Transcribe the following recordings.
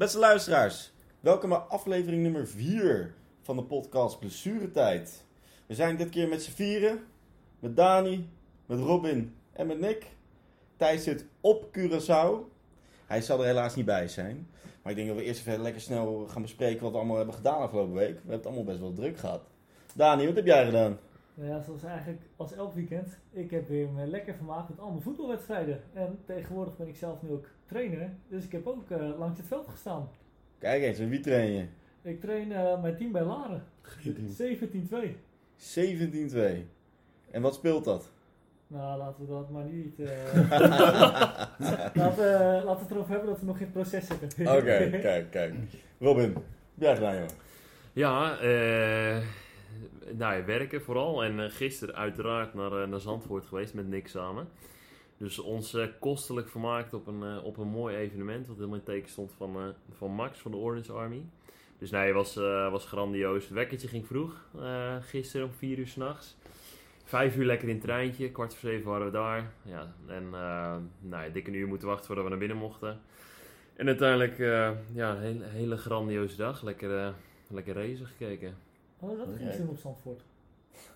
Beste luisteraars, welkom bij aflevering nummer 4 van de podcast Blessuretijd. We zijn dit keer met z'n vieren, met Dani, met Robin en met Nick. Thijs zit op Curaçao. Hij zal er helaas niet bij zijn. Maar ik denk dat we eerst even lekker snel gaan bespreken wat we allemaal hebben gedaan afgelopen week. We hebben het allemaal best wel druk gehad. Dani, wat heb jij gedaan? Nou ja, zoals eigenlijk als elk weekend. Ik heb weer me lekker vermaakt met allemaal voetbalwedstrijden. En tegenwoordig ben ik zelf nu ook trainer. Dus ik heb ook eh, langs het veld gestaan. Kijk eens, en wie train je? Ik train eh, mijn team bij Laren. 17-2. 17-2. En wat speelt dat? Nou, laten we dat maar niet. eh laten, we- laten we het erover hebben dat we nog in het proces zitten. Oké, kijk, kijk. Robin, jij gedaan, jongen? Ja, eh nou ja, werken vooral. En eh, gisteren uiteraard naar, eh, naar Zandvoort geweest met Nick samen. Dus ons eh, kostelijk vermaakt op een, op een mooi evenement. Wat helemaal in teken stond van, van Max van de Orange Army. Dus nee, was, was grandioos. Het wekkertje ging vroeg. gisteren om 4 uur s'nachts. Vijf uur lekker in het treintje. Kwart voor zeven waren we daar. Ja, en nou, ja, dik een uur moeten wachten voordat we naar binnen mochten. En uiteindelijk ja, een hele, grandioze dag. Lekker, eh, lekker racen gekeken. Oh, dat ging toen op Zandvoort.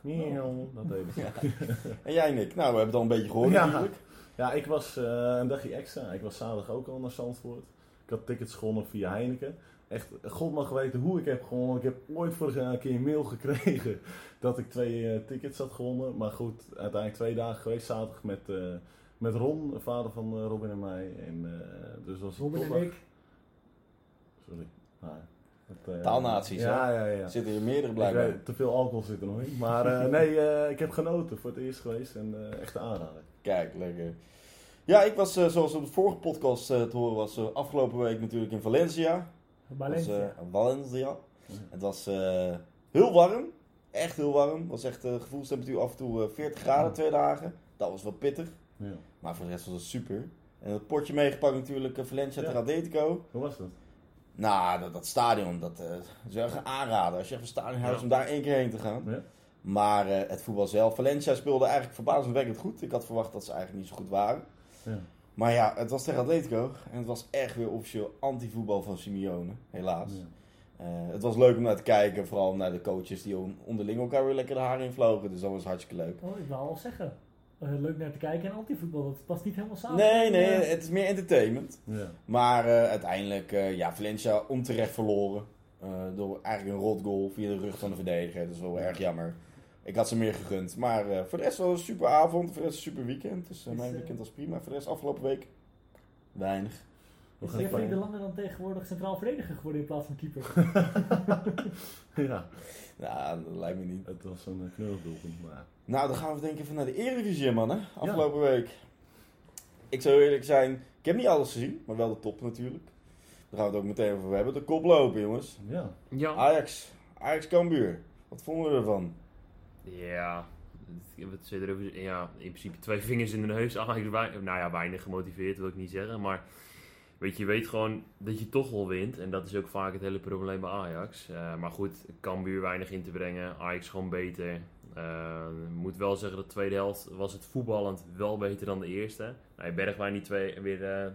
Miauw, dat deed ik. Ja. En jij, Nick? Nou, we hebben het al een beetje gehoord Ja. natuurlijk. Ja, ik was eh, een dagje extra. Ik was zaterdag ook al naar Zandvoort. Ik had tickets gewonnen via Heineken. Echt, god mag weten hoe ik heb gewonnen. Ik heb ooit vorig jaar een keer een mail gekregen dat ik twee eh, tickets had gewonnen. Maar goed, uiteindelijk twee dagen geweest. Zaterdag met, eh, met Ron, de vader van Robin en mij. En, eh, dus was Robin en ik. Sorry. Maar, eh, Taalnaties, hè? Ja, ja, ja. Er zitten hier meerdere blijkbaar. te veel alcohol zit er nog in. Maar eh, nee, eh, ik heb genoten voor het eerst geweest. En eh, echt een aanrader. Kijk, lekker. Ja, ik was, eh, zoals op de vorige podcast eh, te horen was, eh, afgelopen week natuurlijk in Valencia. Valencia. Was, Valencia. Het was eh, heel warm. Echt heel warm. Het was echt uh, gevoelstemperatuur af en toe eh, 40 graden twee dagen. Dat was wel pittig. Ja. Maar voor de rest was het super. En het potje meegepakt natuurlijk, Valencia Ja. Hoe was dat? Nou, dat, dat stadion, dat eh, is wel aanraden. Als je even een stadion Ja. om daar één keer heen te gaan. Ja? Maar eh, het voetbal zelf, Valencia speelde eigenlijk verbazingwekkend goed. Ik had verwacht dat ze eigenlijk niet zo goed waren. Ja. Maar ja, het was tegen Atletico. En het was echt weer officieel anti-voetbal van Simeone, helaas. Eh, het was leuk om naar te kijken, vooral naar de coaches die on- onderling elkaar weer lekker de haren invlogen. Dus dat was hartstikke leuk. Oh, ik wou al zeggen. Eh, leuk naar te kijken en antivoetbal. Dat past niet helemaal samen. Nee, nee, het is meer entertainment. Ja. Maar eh, uiteindelijk, eh, ja, Valencia onterecht verloren. Eh, door eigenlijk een rot goal via de rug van de verdediger. Dat is wel erg jammer. Ik had ze meer gegund. Maar eh, voor de rest wel een super avond. Voor de rest een super weekend. Dus Is, mijn weekend was prima. Voor de rest afgelopen week weinig. We Is gaan Jeffrey de dan tegenwoordig centraal verdediger geworden in plaats van keeper? ja, Nou, dat lijkt me niet. het was een eh, knullig doelpunt, maar... Nou, dan gaan we denk ik even naar de Eredivisie, man. Hè? Afgelopen week. Ik zou eerlijk zijn, ik heb niet alles gezien. Maar wel de top natuurlijk. Daar gaan we het ook meteen over hebben. De kop lopen, jongens. Ja, Ja. Ajax. Ajax Cambuur. Wat vonden we ervan? Ja, wat zit er over? Ja, in principe twee vingers in de neus. Ajax, nou ja, weinig gemotiveerd wil ik niet zeggen. Maar weet je, weet gewoon dat je toch wel wint. En dat is ook vaak het hele probleem bij Ajax. Eh, maar goed, Cambuur weinig in te brengen. Ajax gewoon beter. Ik moet wel zeggen, de tweede helft was het voetballend wel beter dan de eerste. Nou, Bergwijn die twee, weer, eh,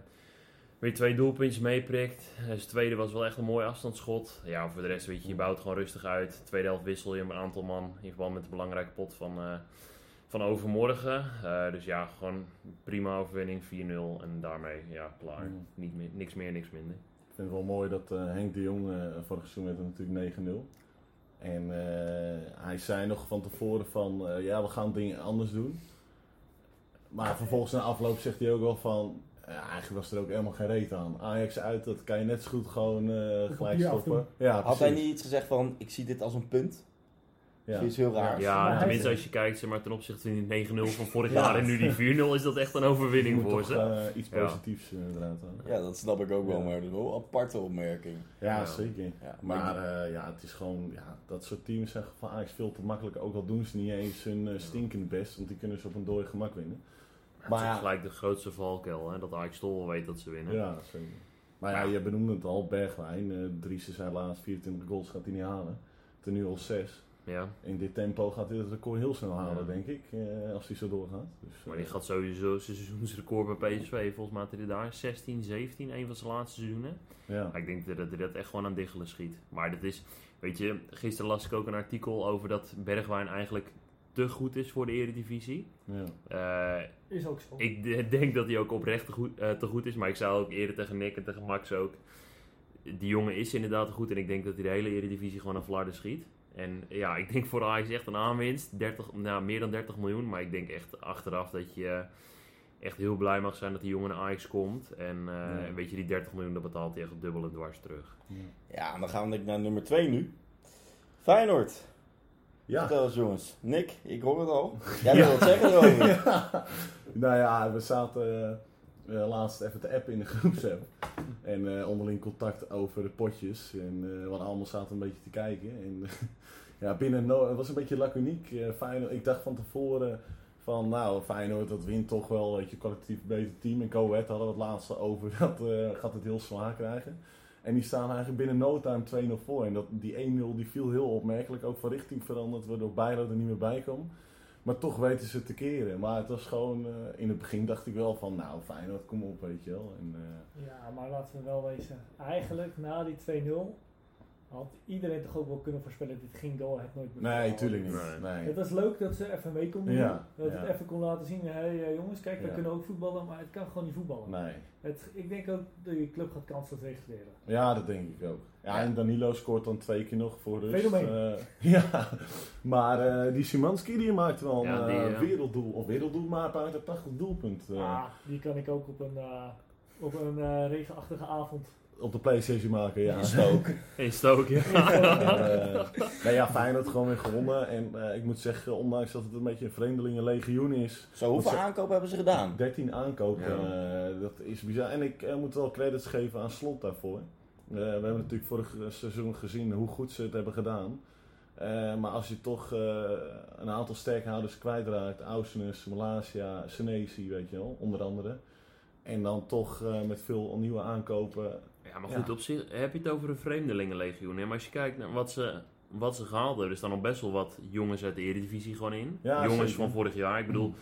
weer twee doelpuntjes meeprikt. Zijn tweede was wel echt een mooi afstandsschot. Ja, voor de rest weet je, je bouwt gewoon rustig uit. Tweede helft wissel je een aantal man in verband met de belangrijke pot van, van overmorgen. Eh, dus ja, gewoon prima overwinning, 4-0 en daarmee ja, klaar. Mm. Niet meer, niks meer, niks minder. ik vind het wel mooi dat eh, Henk de Jong, eh vorig seizoen werd natuurlijk 9-0. En eh, hij zei nog van tevoren van, eh, ja, we gaan dingen anders doen. Maar vervolgens na afloop zegt hij ook wel van, ja, eigenlijk was er ook helemaal geen reet aan. Ajax uit, dat kan je net zo goed gewoon eh, gelijk stoppen. Ja, Had hij niet iets gezegd van, ik zie dit als een punt? Ja. Is heel raar. Ja, tenminste als je kijkt zeg maar, ten opzichte van die 9-0 van vorig Ja. jaar en nu die 4-0 is dat echt een Je overwinning moet voor toch ze. eh, iets positiefs eh, eruit halen. Ja, dat snap ik ook wel, Ja. maar dat is wel een aparte opmerking. Ja, Ja. zeker. Ja, maar Maar eh, ja, het is gewoon, ja, dat soort teams zijn van Ajax veel te makkelijk. Ook al doen ze niet eens hun eh, stinkende best, want die kunnen ze op een dooi gemak winnen. Maar het is ja. gelijk de grootste valkuil, hè, dat Ajax toch wel weet dat ze winnen. Ja, zeker. Maar ja, Ja. je benoemde het al, Bergwijn. eh Dries zijn laatst 24 goals gaat hij niet halen. Ten nu al 6. Ja, In dit tempo gaat hij het record heel snel halen, Ja. denk ik. eh, als hij zo doorgaat. Dus, maar eh, die gaat sowieso zijn seizoensrecord bij PSV. Volgens mij had hij daar 16, 17, een van zijn laatste seizoenen. ja. Maar ik denk dat hij dat echt gewoon aan diggelen schiet. Maar dat is, weet je, gisteren las ik ook een artikel over dat Bergwijn eigenlijk te goed is voor de eredivisie. ja. Eh, Is ook zo. ik denk dat hij ook oprecht te goed, eh, te goed is. Maar ik zei ook eerder tegen Nick en tegen Max ook. Die jongen is inderdaad te goed. En ik denk dat hij de hele eredivisie gewoon aan Vlaarden schiet. En ja, ik denk voor Ajax echt een aanwinst. 30, nou, meer dan 30 miljoen. Maar ik denk echt achteraf dat je eh, echt heel blij mag zijn dat die jongen naar Ajax komt. En eh, Ja. weet je, die 30 miljoen, dat betaalt hij echt dubbel en dwars terug. ja. Ja, en dan gaan we naar nummer 2 nu. Feyenoord. Ja. Vertel eens jongens. Nick, ik hoor het al. Jij wil wat zeggen erover. Ja. Nou ja, we zaten eh, eh, laatst even te appen in de groepsapp. En eh, onderling contact over de potjes. En eh, we hadden allemaal zaten een beetje te kijken. En ja, binnen no het was een beetje laconiek. Eh, Feyenoord, ik dacht van tevoren van nou, Feyenoord dat wint toch wel, weet je, collectief beter team. En Coët hadden we het laatste over, dat eh, gaat het heel zwaar krijgen. En die staan eigenlijk binnen no time 2-0 voor. En dat, die 1-0 die viel heel opmerkelijk, ook van richting veranderd, waardoor Bijlo er niet meer bij kwam. Maar toch weten ze te keren. Maar het was gewoon, eh, in het begin dacht ik wel van, nou Feyenoord, kom op, weet je wel. En, eh, Ja, maar laten we wel wezen. Eigenlijk na die 2-0 had iedereen toch ook wel kunnen voorspellen dat dit ging door. Het nooit meer nee, tuurlijk niet. Nee. Nee. Het was leuk dat ze even mee konden doen. Ja, dat ja. het even kon laten zien. Hé hey, jongens, kijk, we Ja. kunnen ook voetballen, maar het kan gewoon niet voetballen. Nee. Het, ik denk ook dat je club gaat kansloos registreren. Ja, dat denk ik ook. Ja, en Danilo scoort dan twee keer nog voor rust. Fenomeen. Eh, ja, maar eh, die Simanski die maakt wel een Ja, die, eh, ja. werelddoel. Of werelddoel, maar uit een prachtig doelpunt. eh, Ah, die kan ik ook op een, eh, op een eh, regenachtige avond. Op de Playstation maken, ja. Stoke. Hey, Stoke, ja. Eh, nee, ja, Feyenoord gewoon weer gewonnen. En eh, ik moet zeggen, ondanks dat het een beetje een vreemdelingenlegioen is. Zo, hoeveel aankopen hebben ze gedaan? 13 aankopen, Ja. dat is bizar. En ik eh, moet wel credits geven aan Slot daarvoor. Eh, we hebben natuurlijk vorig seizoen gezien hoe goed ze het hebben gedaan. Eh, maar als je toch eh, een aantal sterkhouders kwijtraakt, Ausenus, Malaysia, Senesi, weet je wel, onder andere. En dan toch met veel nieuwe aankopen. Ja, maar goed, Ja. op zich heb je het over een vreemdelingenlegioen. Hè? Maar als je kijkt naar wat ze, wat ze gehaald hebben, er staan nog best wel wat jongens uit de Eredivisie gewoon in. Ja, jongens zeker. van vorig jaar. Ik bedoel,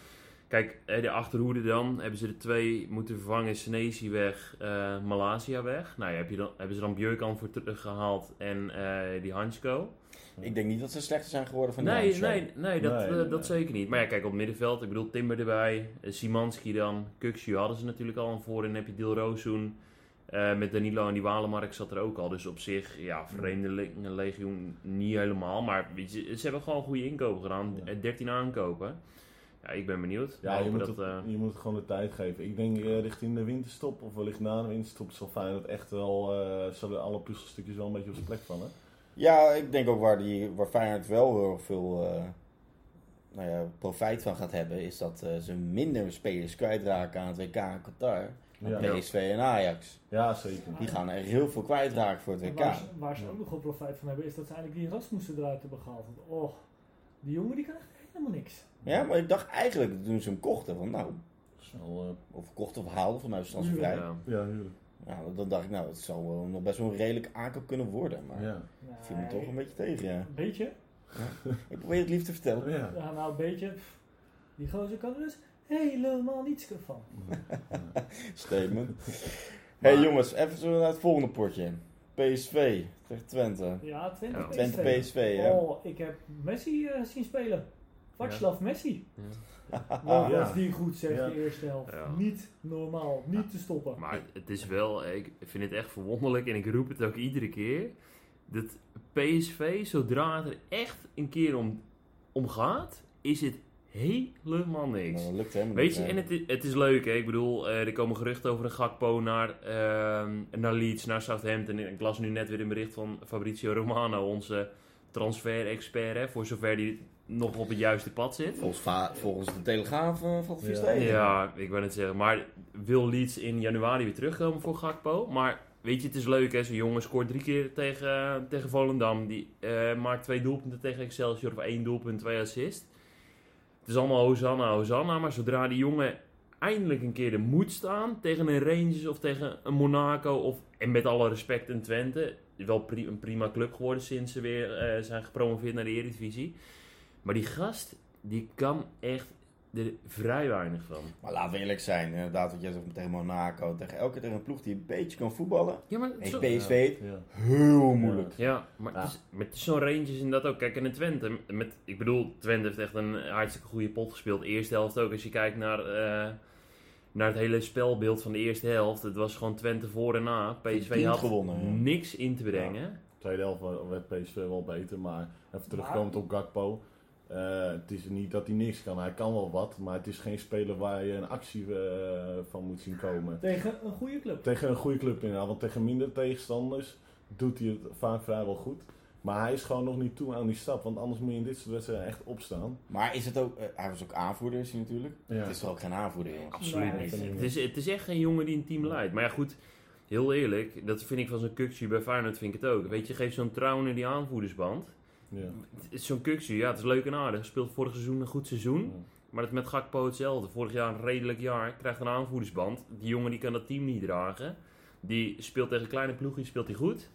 kijk, hè, de achterhoede dan, hebben ze er twee moeten vervangen. Senesi weg, eh Malaysia weg. Nou, ja, heb je dan, hebben ze dan Björkan voor teruggehaald en eh, die Hansko. Ik denk niet dat ze slechter zijn geworden van die Nee, Hansko. nee, nee, dat, Nee, eh, nee, dat zeker niet. Maar ja, kijk, op het middenveld, ik bedoel, Timber erbij, eh, Simanski dan, Kukshu hadden ze natuurlijk al aan voor. En dan heb je Dilrosun eh met Danilo en die Walemark zat er ook al. Dus op zich, ja, vreemdelingenlegioen niet helemaal. Maar weet je, ze hebben gewoon goede inkopen gedaan. Ja. Eh, 13 aankopen. Ja, ik ben benieuwd. Ja, je moet, dat, het, eh, je moet het gewoon de tijd geven. Ik denk eh, richting de winterstop, of wellicht na de winterstop, zal Feyenoord echt wel, eh zullen alle puzzelstukjes wel een beetje op zijn plek vallen. Ja, ik denk ook waar, die, waar Feyenoord wel heel veel eh, nou ja, profijt van gaat hebben, is dat eh, ze minder spelers kwijtraken aan het WK in Qatar. dan Ja, PSV en Ajax. ja zeker. Die gaan er heel veel kwijtraken voor het WK. waar, ze, waar ze ook nog wel profijt van hebben, is dat ze eigenlijk die Rasmussen eruit hebben gehaald. Want, oh, die jongen die kan echt helemaal niks. Ja, maar ik dacht eigenlijk toen ze hem kochten, van nou, Snel, eh, of kochten of haalden van mij transfervrij. Ja. ja. ja, huurlijk. dan dacht ik, nou, het zou wel nog best wel een redelijk aankoop kunnen worden. Maar Ja. het viel me toch een beetje tegen, ja. Een beetje. Ik probeer het lief te vertellen. Ja. Ja, nou een beetje. Die gozer kan er dus helemaal niets van. Statement. hey jongens, even zo naar het volgende potje. PSV tegen Twente. Ja, Twente Ja. PSV. Twente PSV, ja. Oh, ik heb Messi eh, zien spelen. Václav Messi. Wat ja. was die goed zeg, Ja. de eerste helft. Ja. Niet normaal, niet te stoppen. Maar het is wel, ik vind het echt verwonderlijk en ik roep het ook iedere keer. Dat PSV, zodra het er echt een keer om, om gaat, is het helemaal niks. Nou, dat lukt helemaal Weet niet, je, en het is, het is leuk, hè? Ik bedoel, eh, er komen geruchten over een Gakpo naar, ehm, naar Leeds, naar Southampton. En ik las nu net weer een bericht van Fabrizio Romano, onze transfer-expert, hè? Voor zover die nog op het juiste pad zit. Volgens, volgens de Telegraaf uh, valt het vies Ja. Ja, ik wil het zeggen. Maar wil Leeds in januari weer terugkomen voor Gakpo? Maar weet je, het is leuk hè. Zo'n jongen scoort drie keer tegen, tegen Volendam. Die eh, maakt twee doelpunten tegen Excelsior. Of één doelpunt, twee assist. Het is allemaal Hosanna, Hosanna. Maar zodra die jongen eindelijk een keer de moed staan tegen een Rangers of tegen een Monaco. Of, en met alle respect een Twente. Wel pri- een prima club geworden sinds ze weer eh, zijn gepromoveerd naar de Eredivisie. Maar die gast, die kan echt er vrij weinig van. Maar laten we eerlijk zijn, inderdaad, wat jij zegt tegen Monaco, tegen elke tegen een ploeg die een beetje kan voetballen. Ja, maar En zo- PSV, Ja. heel moeilijk. Ja, maar Ja. het is, met zo'n Rangers in dat ook. Kijk, en in Twente, met, ik bedoel, Twente heeft echt een hartstikke goede pot gespeeld. Eerste helft ook. Als je kijkt naar, eh, naar het hele spelbeeld van de eerste helft. Het was gewoon Twente voor en na. PSV had gewonnen, ja. niks in te brengen. Tweede helft werd PSV wel beter, maar even terugkomend op Gakpo. eh, het is niet dat hij niks kan. Hij kan wel wat, maar het is geen speler waar je een actie eh, van moet zien komen. Tegen een goede club. Tegen een goede club inderdaad, want tegen minder tegenstanders doet hij het vaak vrijwel goed. Maar hij is gewoon nog niet toe aan die stap, want anders moet je in dit soort wedstrijden echt opstaan. Maar is het ook, eh, hij was ook aanvoerder, is hij natuurlijk. Ja. Het is toch ook geen aanvoerder, jongens. Absoluut Nee, niet. Het is, het is echt geen jongen die een team leidt. Maar ja, goed, heel eerlijk. Dat vind ik van zo'n Kuxu bij Feyenoord vind ik het ook. Weet je, geef zo'n Trouwen die aanvoerdersband. Ja. Het is Zo'n Kuxu, ja, het is leuk en aardig. Speelt vorig seizoen een goed seizoen. Maar het is met Gakpo hetzelfde. Vorig jaar een redelijk jaar. Krijgt een aanvoerdersband. Die jongen die kan dat team niet dragen. Die speelt tegen kleine ploegjes, speelt hij goed.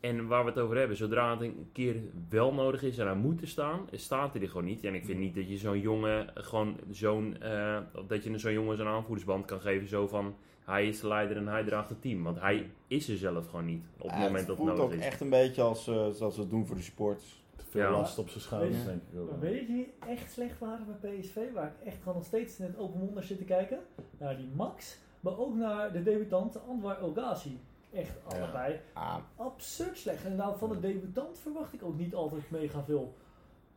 En waar we het over hebben, zodra het een keer wel nodig is en hij moet er staan, staat hij er gewoon niet. En ik vind niet dat je zo'n jongen gewoon zo'n, eh, dat je zo'n jongen zo'n aanvoerdersband kan geven. Zo van, hij is de leider en hij draagt het team. Want hij is er zelf gewoon niet op het Ja, moment dat het voelt nodig ook is. echt een beetje als, eh, zoals we het doen voor de sports. Te veel Ja. last op zijn schouders, Weet je- denk ik ook. Maar weet je wie echt slecht waren bij PSV? Waar ik echt gewoon nog steeds in het open mond naar zit te kijken? Naar die Max, maar ook naar de debutant Anwar Elgazi. Echt Ja. allebei Ah, absurd slecht. En nou, van de debutant verwacht ik ook niet altijd mega veel.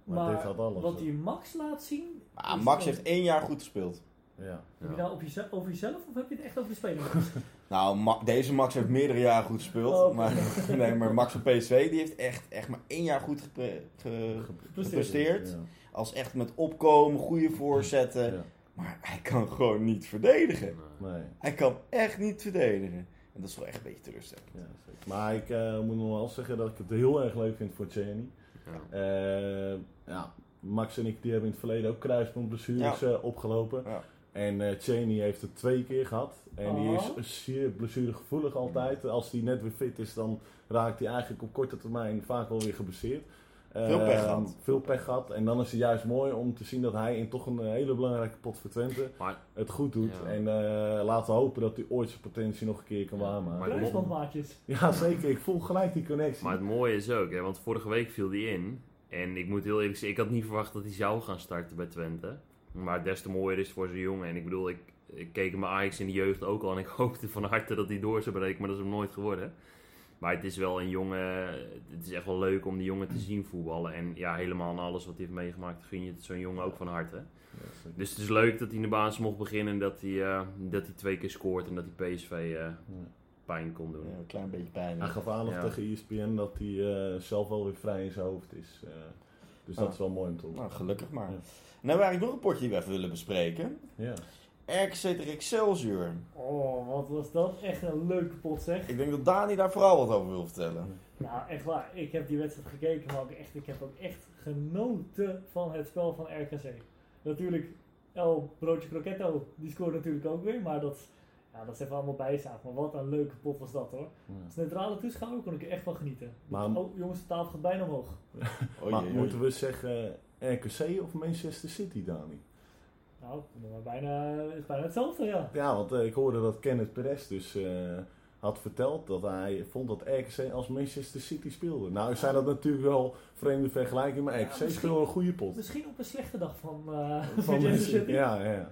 Maar, Maar, dit had alles. wat die Max laat zien... Max heeft één jaar goed gespeeld. Ja. Heb je Ja. nou op jezelf, over jezelf of heb je het echt over de speler? Nou, Ma- deze Max heeft meerdere jaren goed gespeeld. Oh, maar, nee, maar Max van PSV die heeft echt, echt maar één jaar goed gepre- ge- gepresteerd. Ja. Als echt met opkomen, goede voorzetten. Ja. Maar hij kan gewoon niet verdedigen. Nee. Hij kan echt niet verdedigen. En dat is wel echt een beetje teleurstellend. Ja, zeker. Maar ik eh, moet nog wel zeggen dat ik het heel erg leuk vind voor Jenny. Ja. Eh, ja, Max en ik die hebben in het verleden ook kruisbandblessures eh, opgelopen. Ja. En eh Cheney heeft het twee keer gehad. En die Oh. is zeer blessuregevoelig altijd. Als hij net weer fit is, dan raakt hij eigenlijk op korte termijn vaak wel weer geblesseerd. Veel pech Eh, gehad. Veel pech gehad. En dan is het juist mooi om te zien dat hij in toch een eh, hele belangrijke pot voor Twente Maar het goed doet. Ja. En eh, laten we hopen dat hij ooit zijn potentie nog een keer kan Ja, waarmaken. maar- Kruisbandmaatjes. Ja, zeker. Ik voel gelijk die connectie. Maar het mooie is ook, hè, want vorige week viel hij in. En ik moet heel eerlijk zeggen, ik had niet verwacht dat hij zou gaan starten bij Twente. Maar des te mooier is het voor zijn jongen. En ik bedoel, ik, ik keek hem Ajax in de jeugd ook al. En ik hoopte van harte dat hij door zou breken, maar dat is hem nooit geworden. Maar het is wel een jongen, het is echt wel leuk om die jongen te zien voetballen. En ja, helemaal na alles wat hij heeft meegemaakt, gun je het zo'n jongen ook van harte. Ja. Dus het is leuk dat hij in de basis mocht beginnen en dat hij, eh, dat hij twee keer scoort. En dat hij PSV eh, Ja. pijn kon doen. Ja, een klein beetje pijn. Hij gaf aan tegen ESPN dat hij eh, zelf wel weer vrij in zijn hoofd is. eh. dus dat is wel mooi om te horen. Nou, gelukkig maar. Hebben we eigenlijk nog een potje die we even willen bespreken. Ja. RKC tegen Excelsior. Oh, wat was dat? Echt een leuke pot zeg. Ik denk dat Dani daar vooral wat over wil vertellen. Nou, echt waar. Ik heb die wedstrijd gekeken, maar ook echt, ik heb ook echt genoten van het spel van RKC. Natuurlijk, El Broodje Crocetto, die scoort natuurlijk ook weer, maar dat, ja, dat is even allemaal bijzaak. Maar wat een leuke pot was dat hoor. Ja. Als neutrale toeschouwer kon ik er echt van genieten. Maar- oh, jongens, de tafel gaat bijna omhoog. Oh, maar jee, jee. moeten we zeggen RKC of Manchester City, Dani? Nou, maar bijna, is bijna hetzelfde, ja. Ja, want eh, ik hoorde dat Kenneth Perez dus eh, had verteld dat hij vond dat RKC als Manchester City speelde. Nou zijn dat natuurlijk wel vreemde vergelijkingen, maar RKC speelde een goede pot. Misschien op een slechte dag van, eh Van Manchester City. ja, ja.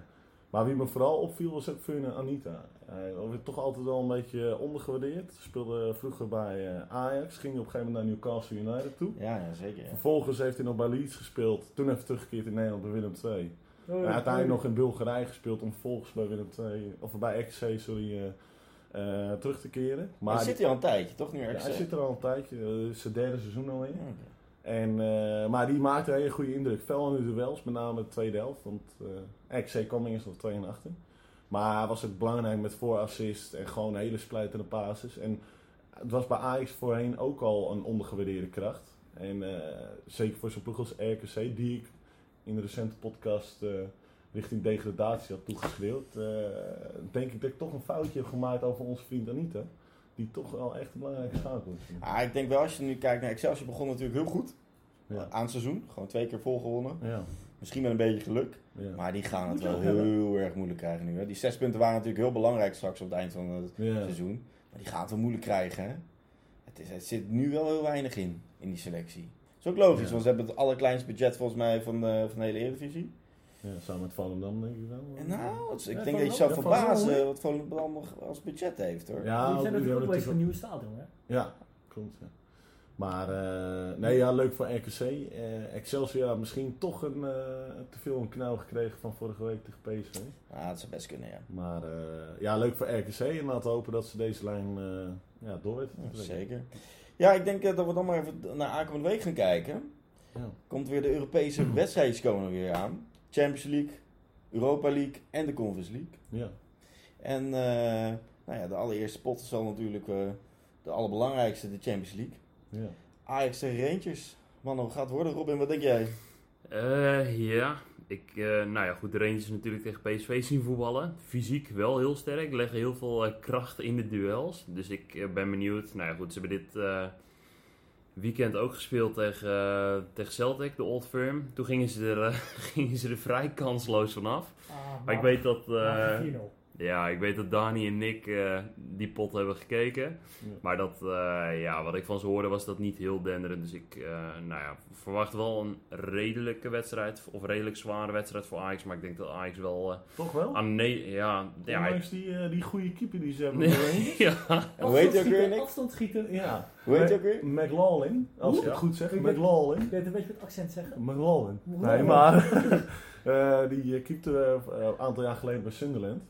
Maar wie me vooral opviel was ook Anita. Hij werd toch altijd wel een beetje ondergewaardeerd. Speelde vroeger bij Ajax, ging op een gegeven moment naar Newcastle United toe. Ja, ja, zeker. Ja. Vervolgens heeft hij nog bij Leeds gespeeld. Toen even teruggekeerd in Nederland bij Willem II. Oh, En uiteindelijk oh. nog in Bulgarije gespeeld om vervolgens bij Willem II, of bij XC, sorry, eh, eh, terug te keren. Maar Maar zit hij al een tijdje, toch? Nu ja, hij zit er al een tijdje, eh, is zijn derde seizoen al in. En, eh, maar die maakte een hele goede indruk. Fel in de duels, met name de tweede helft. Want eh XC kwam eerst op 2 en achter. Maar hij was ook belangrijk met voorassist en gewoon hele splijtende basis. En het was bij Ajax voorheen ook al een ondergewaardeerde kracht. En eh, zeker voor zo'n ploeg als RKC, die ik in de recente podcast eh, richting degradatie had toegeschreeuwd, eh, denk ik dat ik toch een foutje heb gemaakt over onze vriend Anita. Die toch wel echt een belangrijke schakel is. Ah, ik denk wel, als je nu kijkt naar Excelsior, begon natuurlijk heel goed Ja. aan het seizoen. Gewoon twee keer vol gewonnen. Ja. Misschien met een beetje geluk. Ja. Maar die gaan het wel heel erg moeilijk krijgen nu. Hè. Die zes punten waren natuurlijk heel belangrijk straks op het eind van het seizoen. Maar die gaan het wel moeilijk krijgen. Hè. Het, is, het zit nu wel heel weinig in, in die selectie. Dat is ook logisch, Ja. want ze hebben het allerkleinste budget volgens mij van de, van de hele Eredivisie. Ja, samen met Volendam denk ik wel. En nou, het ik Ja, denk dat je zou ja, verbazen Volendam, wat Volendam nog als budget heeft hoor. Ja, die zijn natuurlijk ook met een nieuwe stadion, hè? Ja, klopt. Ja. Maar eh, nee, ja, leuk voor RKC. Eh, Excelsior misschien toch een, eh, te veel een knauw gekregen van vorige week tegen PSV. Ja, dat zou best kunnen, ja. Maar eh, ja, leuk voor RKC. En laten we hopen dat ze deze lijn eh ja, door Ja. Zeker. Ja, ik denk eh, dat we dan maar even naar aankomende week gaan kijken. Ja. Komt weer de Europese wedstrijdjes komen er weer aan. Champions League, Europa League en de Conference League. Ja. En eh, nou ja, de allereerste pot is al natuurlijk eh, de allerbelangrijkste, de Champions League. Ja. Ajax tegen Rangers. Man, hoe gaat het worden? Robin, wat denk jij? Eh, ja, ik, eh, nou ja, goed, de Rangers natuurlijk tegen PSV zien voetballen. Fysiek wel heel sterk, leggen heel veel eh, kracht in de duels. Dus ik eh, ben benieuwd. Nou ja, goed, ze hebben dit weekend ook gespeeld tegen, tegen Celtic, de Old Firm. Toen gingen ze er, gingen ze er vrij kansloos vanaf. Ah, Maar ik weet dat... maar 4-0. Ja, ik weet dat Dani en Nick eh, die pot hebben gekeken. Ja. Maar dat, eh, ja, wat ik van ze hoorde was dat niet heel denderend. Dus ik eh, nou ja, verwacht wel een redelijke wedstrijd. Of redelijk zware wedstrijd voor Ajax. Maar ik denk dat Ajax wel eh, Toch wel? aan nee, ja, ja, ik- Ondanks die, die goede keeper die ze hebben. Ja. En hoe heet je ook weer, Afstandsschieten, Nick? Afstandsschieten. Ja. Hoe heet je ook weer? McLaughlin, als ik Hoe? het goed zeg. Ik weet- McLaughlin. Je het een beetje met accent zeggen? McLaughlin. Nee, maar eh, die keepte een aantal jaar geleden bij Sunderland.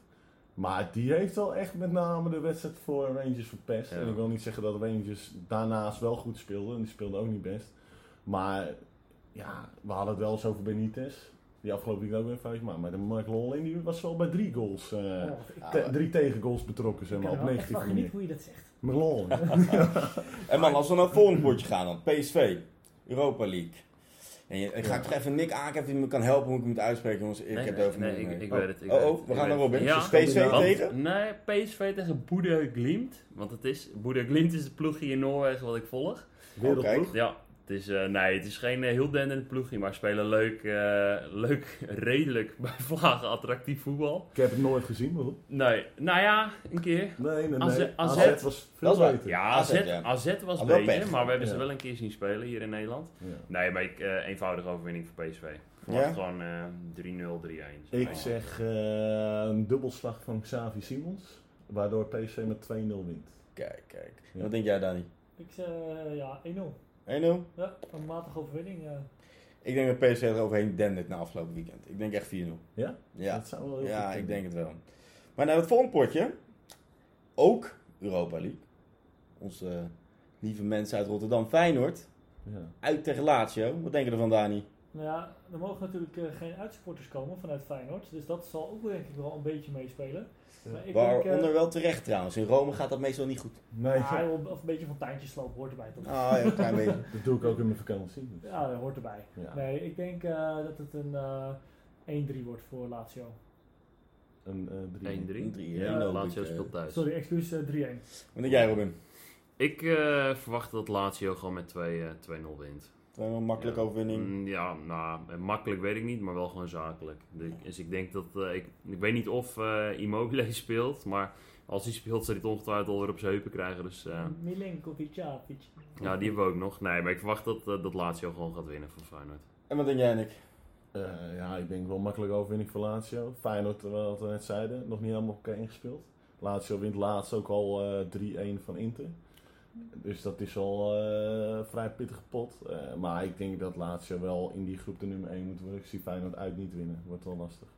Maar die heeft wel echt met name de wedstrijd voor Rangers verpest. Ja. En ik wil niet zeggen dat Rangers daarnaast wel goed speelden. Die speelden ook niet best. Maar ja, we hadden het wel eens over Benitez. Die afgelopen week ook weer fout gemaakt. Maar de McLaughlin die was wel bij drie goals. eh, Oh, ik te- drie tegengoals betrokken, zeg ik maar, op er wel echt 19 van genieten hoe je dat zegt. McLaughlin. En man, als we naar het volgende potje gaan dan. PSV, Europa League. En je, ik ga Ja. toch even Nick aangeven die me kan helpen hoe ik het moet uitspreken, jongens. Ik Nee, heb nee, het over nee, ik, oh. weet het. ik oh, weet oh, het, we ik gaan naar. Robin. Ja, PSV Want- tegen? Nee, PSV tegen Boede Glimt. Want het is, Boede Glimt is de ploegje in Noorwegen wat ik volg. Wereldploeg. Ja, het is, eh, nee, het is geen eh, heel denderend ploegje, maar spelen leuk, eh, leuk, redelijk bij vlagen attractief voetbal. Ik heb het nooit gezien, maar goed. Nee, nou ja, een keer. Nee, nee, AZ nee. AZ AZ was Dat veel beter. Ja, AZ, AZ, ja. AZ was wel beter, pech. maar we hebben ze wel een keer zien spelen hier in Nederland. Ja. Nee, maar ik, eh, eenvoudige overwinning voor PSV. Ja? Verwacht gewoon eh 3-0, 3-1. Ik zeg een dubbelslag van Xavi Simons, waardoor PSV met 2-0 wint. Kijk, kijk. Ja. Wat denk jij, Dani? Ik zeg eh, ja, 1-0. 1-0? Ja, een matige overwinning. eh. Ik denk dat PSV er overheen dendert na afgelopen weekend. Ik denk echt 4-0. Ja? Ja, Dat zou wel heel ja ik denk het wel. Maar naar het volgende potje. Ook Europa League. Onze lieve mensen uit Rotterdam, Feyenoord. Ja. Uit tegen Lazio. Wat denk je ervan, Dani? Nou ja, er mogen natuurlijk eh, geen uitsupporters komen vanuit Feyenoord. Dus dat zal ook denk ik wel een beetje meespelen. Denk, Waaronder eh, wel terecht trouwens. In Rome gaat dat meestal niet goed. Nee, ja, joh, of een beetje fonteintjesloop hoort erbij toch? Ah, ja, een klein beetje. dat doe ik ook in mijn vakantie. dus. Ja, dat hoort erbij. Ja. Nee, ik denk eh, dat het een eh 1-3 wordt voor Lazio. Een, eh, drie. 1-3. Een drie, Ja? Lazio Ik, eh, speelt thuis. Sorry, excuus, eh, 3-1. Wat denk jij, Robin? Ik eh, verwacht dat Lazio gewoon met 2 eh, 2-0 wint. Gewoon een makkelijke Ja. overwinning. Mm, ja, nou, eh, makkelijk weet ik niet, maar wel gewoon zakelijk. Dus ik denk dat... eh, ik, ik weet niet of eh, Immobile speelt, maar als hij speelt, zal hij het ongetwijfeld alweer op zijn heupen krijgen. Dus eh, Milenkovic, Savic. ja, die hebben we ook nog. Nee, maar ik verwacht dat, eh, dat Lazio gewoon gaat winnen van Feyenoord. En wat denk jij, Nick? Eh, ja, ik denk wel makkelijk overwinning voor Lazio. Feyenoord, eh, wat we net zeiden, nog niet helemaal op elkaar ingespeeld. Lazio wint laatst ook al eh 3-1 van Inter. Dus dat is al eh, vrij pittige pot. Eh, maar ik denk dat Lazio wel in die groep de nummer 1 moet worden. Ik zie Feyenoord uit niet winnen. Wordt wel lastig.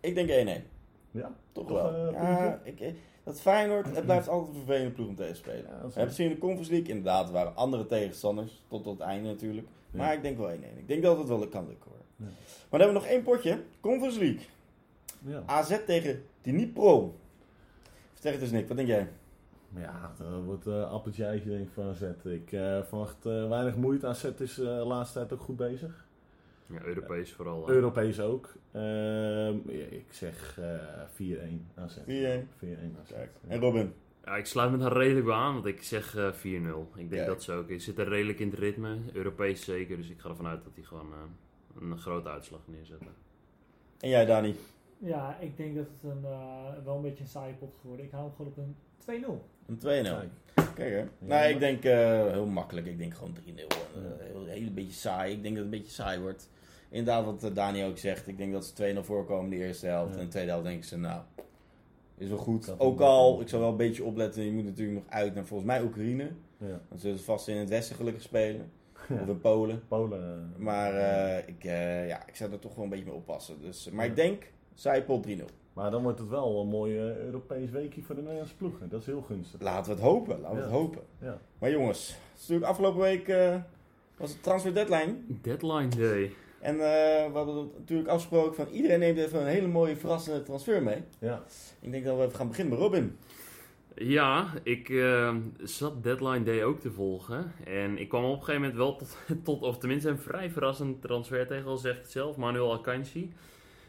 Ik denk 1-1. Ja? Toch, Toch, wel. eh, ja, ik, dat Feyenoord, het blijft altijd een vervelende ploeg om tegen te spelen. Ja, het gezien in de Conference League. Inderdaad, er waren andere tegenstanders. Tot het einde natuurlijk. Ja. Maar ik denk wel 1-1. Ik denk dat het wel kan lukken hoor. Ja. Maar dan hebben we nog één potje. Conference League. Ja. AZ tegen Dnipro. Vertel het eens Nick, wat denk jij? Maar Ja, dat wordt uh, appeltje eitje denk ik van AZ. Ik eh, verwacht eh, weinig moeite. AZ is eh, de laatste tijd ook goed bezig. Ja, Europees vooral. Europees ook. Ehm, ik zeg eh 4-1 AZ. 4-1. 4-1 AZ. Kijk. Ja. En Robin? Ja, ik sluit me daar redelijk bij aan, want ik zeg eh 4-0. Ik denk dat ze ook. Ik zit er redelijk in het ritme, Europees zeker, dus ik ga ervan uit dat hij gewoon eh, een grote uitslag neerzetten. En jij, Dani? Ja, ik denk dat het een, eh, wel een beetje een saaie pot geworden. Ik hou hem gewoon op een 2-0. Een 2-0. Kijk. Kijk hè. Ja, nee, maar- ik denk eh, heel makkelijk. Ik denk gewoon 3-0. Uh, heel, heel een beetje saai. Ik denk dat het een beetje saai wordt. Inderdaad, wat eh, Dani ook zegt. Ik denk dat ze 2-0 voorkomen in de eerste helft. Ja. En in de tweede helft denken ze, nou, is wel goed. Dat ook al, ik zal wel een beetje opletten. Je moet natuurlijk nog uit naar volgens mij Oekraïne. Ja. Dan zullen ze vast in het westen gelukkig spelen. Ja. Of in Polen. Polen. eh, Maar eh, ik, eh, ja, ik zou er toch wel een beetje mee oppassen. Dus, maar Ja. ik denk, pot 3-0. Maar dan wordt het wel een mooi eh, Europees weekje voor de Nederlandse ploegen. Dat is heel gunstig. Laten we het hopen. Laten we Ja. het hopen. Ja. Maar jongens, het is natuurlijk afgelopen week eh, was het transfer deadline. Deadline day. En eh, we hadden natuurlijk afgesproken van iedereen neemt even een hele mooie verrassende transfer mee. Ja. Ik denk dat we even gaan beginnen met Robin. Ja, ik eh, zat Deadline Day ook te volgen. En ik kwam op een gegeven moment wel tot, tot of tenminste een vrij verrassend transfer tegen, al zegt het zelf, Manuel Akanji.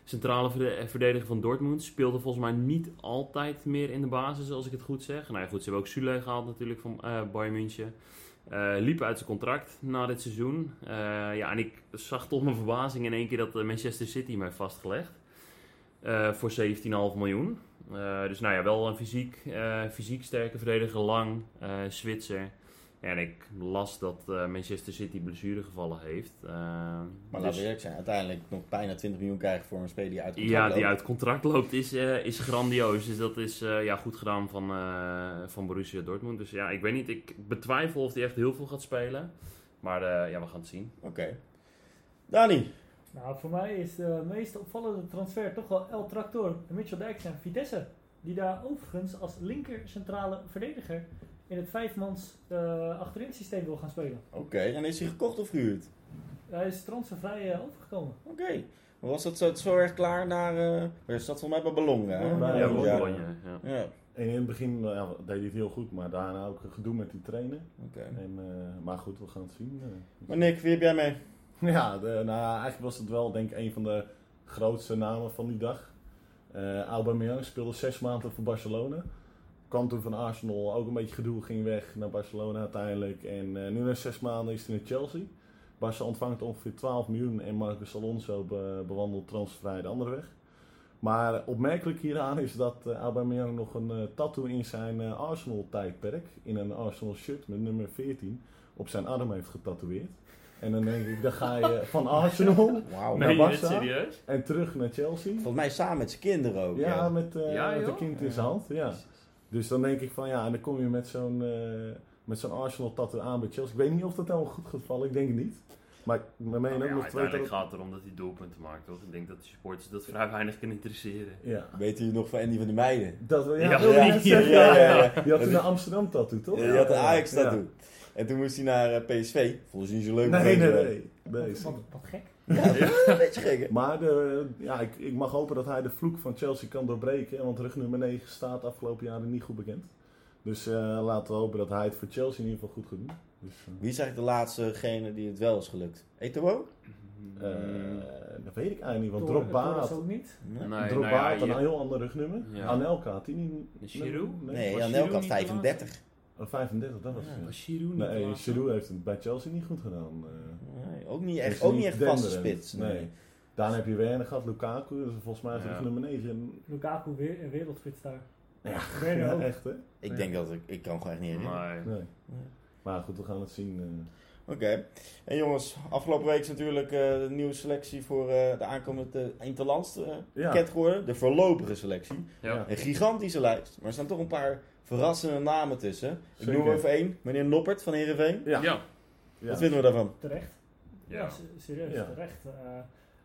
Centrale verde- verdediger van Dortmund. Speelde volgens mij niet altijd meer in de basis, als ik het goed zeg. Nou ja, goed, ze hebben ook Sule gehaald natuurlijk van eh Bayern München. Eh, liep uit zijn contract na dit seizoen. Eh, ja, en ik zag tot mijn verbazing in één keer dat eh, Manchester City mij vastgelegd. Eh, voor 17,5 miljoen. Eh, dus nou ja, wel een fysiek, eh, fysiek sterke verdediger, lang, eh Zwitser. Ja, en ik las dat eh, Manchester City blessuregevallen heeft. Eh, Maar dus- laten we eerlijk zijn, uiteindelijk nog bijna 20 miljoen krijgen voor een speler die uit contract ja, loopt. die uit contract loopt is, eh, is grandioos. Dus dat is eh, ja, goed gedaan van, eh, van Borussia Dortmund. Dus ja, ik weet niet. Ik betwijfel of hij echt heel veel gaat spelen. Maar eh, ja, we gaan het zien. Oké. Dani. Nou, voor mij is de meest opvallende transfer toch wel El Tractor Mitchell Dijks en Vitesse. Die daar overigens als linker centrale verdediger in het vijfmans eh achterin systeem wil gaan spelen. Oké, en is hij gekocht of gehuurd? Hij is transfervrij eh, overgekomen. Oké. Maar was dat zo, zo erg klaar naar... eh waar zat volgens mij bij Ballon, hè? Bologna. Ja, wel ja. Bologna, ja. Ja, En in het begin ja, deed hij het heel goed, maar daarna ook gedoe met die trainer. oké. En, eh, maar goed, we gaan het zien. eh. Maar Nick, wie heb jij mee? Ja, de, nou, eigenlijk was het wel denk ik een van de grootste namen van die dag. Eh Aubameyang speelde zes maanden voor Barcelona. Kwam toen van Arsenal, ook een beetje gedoe, ging weg naar Barcelona uiteindelijk. En eh, nu na zes maanden is hij in Chelsea. Barça ontvangt ongeveer 12 miljoen en Marcus Alonso be- bewandelt transfervrij de andere weg. Maar opmerkelijk hieraan is dat eh Aubameyang nog een eh, tattoo in zijn eh, Arsenal-tijdperk, in een Arsenal-shirt met nummer 14, op zijn arm heeft getatoeëerd. En dan denk ik, dan ga je van Arsenal dit serieus? en terug naar Chelsea. Volgens mij samen met zijn kinderen ook. Ja, Ja, met, eh Ja, met een kind in zijn hand. Ja. Dus dan denk ik van ja, en dan kom je met zo'n eh, met zo'n Arsenal tattoo aan bij Chelsea. Ik weet niet of dat nou goed gaat vallen, ik denk het niet. Maar mijn meen Nou ook ja, nog twee uiteindelijk dat- gaat het erom dat hij doelpunten maakt, toch? Ik denk dat de supporters dat vrij weinig kunnen interesseren. Ja. Weet je nog van Andy van der Meijden? Dat, ja, Ja, ja, ja, zeggen. ja, ja, ja. Die had toen een Amsterdam tattoo, toch? Ja, die had een Ajax Ja. tattoo. En toen moest hij naar eh, PSV. Vond ze niet zo leuk. Nee, nee, nee. nee. Wat, wat, wat gek. Een beetje gek, hè? Maar de, ja, ik, ik mag hopen dat hij de vloek van Chelsea kan doorbreken. Want rug nummer 9 staat afgelopen jaren niet goed bekend. Dus eh, laten we hopen dat hij het voor Chelsea in ieder geval goed gaat doen. Dus, eh, Wie is eigenlijk de laatstgene die het wel is gelukt? Eto'o? eh, dat weet ik eigenlijk niet, want Drogba had, ook niet. Nee. Nee, Drogba nou ja, had een je- heel ander rugnummer. Ja. Anelka had hij niet. Giroud? Nee, had de 35. Oh, 35, dat was Ja, het. ja. Was Giroud niet Nee? Giroud heeft het bij Chelsea niet goed gedaan. eh. Ook niet echt, ook niet echt vaste spits. Nee. Nee. Daarna heb je Werner gehad, Lukaku, volgens mij is Ja. nummer 9. Lukaku weer een wereldspits daar. Ja, Werner ja, ook. echt hè? Ik denk dat ik, ik kan gewoon echt niet herinneren. Nee. Nee. Maar goed, we gaan het zien. eh. Oké. En jongens, afgelopen week is natuurlijk eh, de nieuwe selectie voor eh, de aankomende Interlands eh Ja. geworden. De voorlopige selectie. Ja. Een gigantische lijst. Maar er staan toch een paar verrassende namen tussen. Ik noem er even één. Meneer Noppert van Heerenveen. Ja. Ja. Ja. Wat vinden we daarvan? Terecht. Ja, serieus, Ja. terecht. Eh,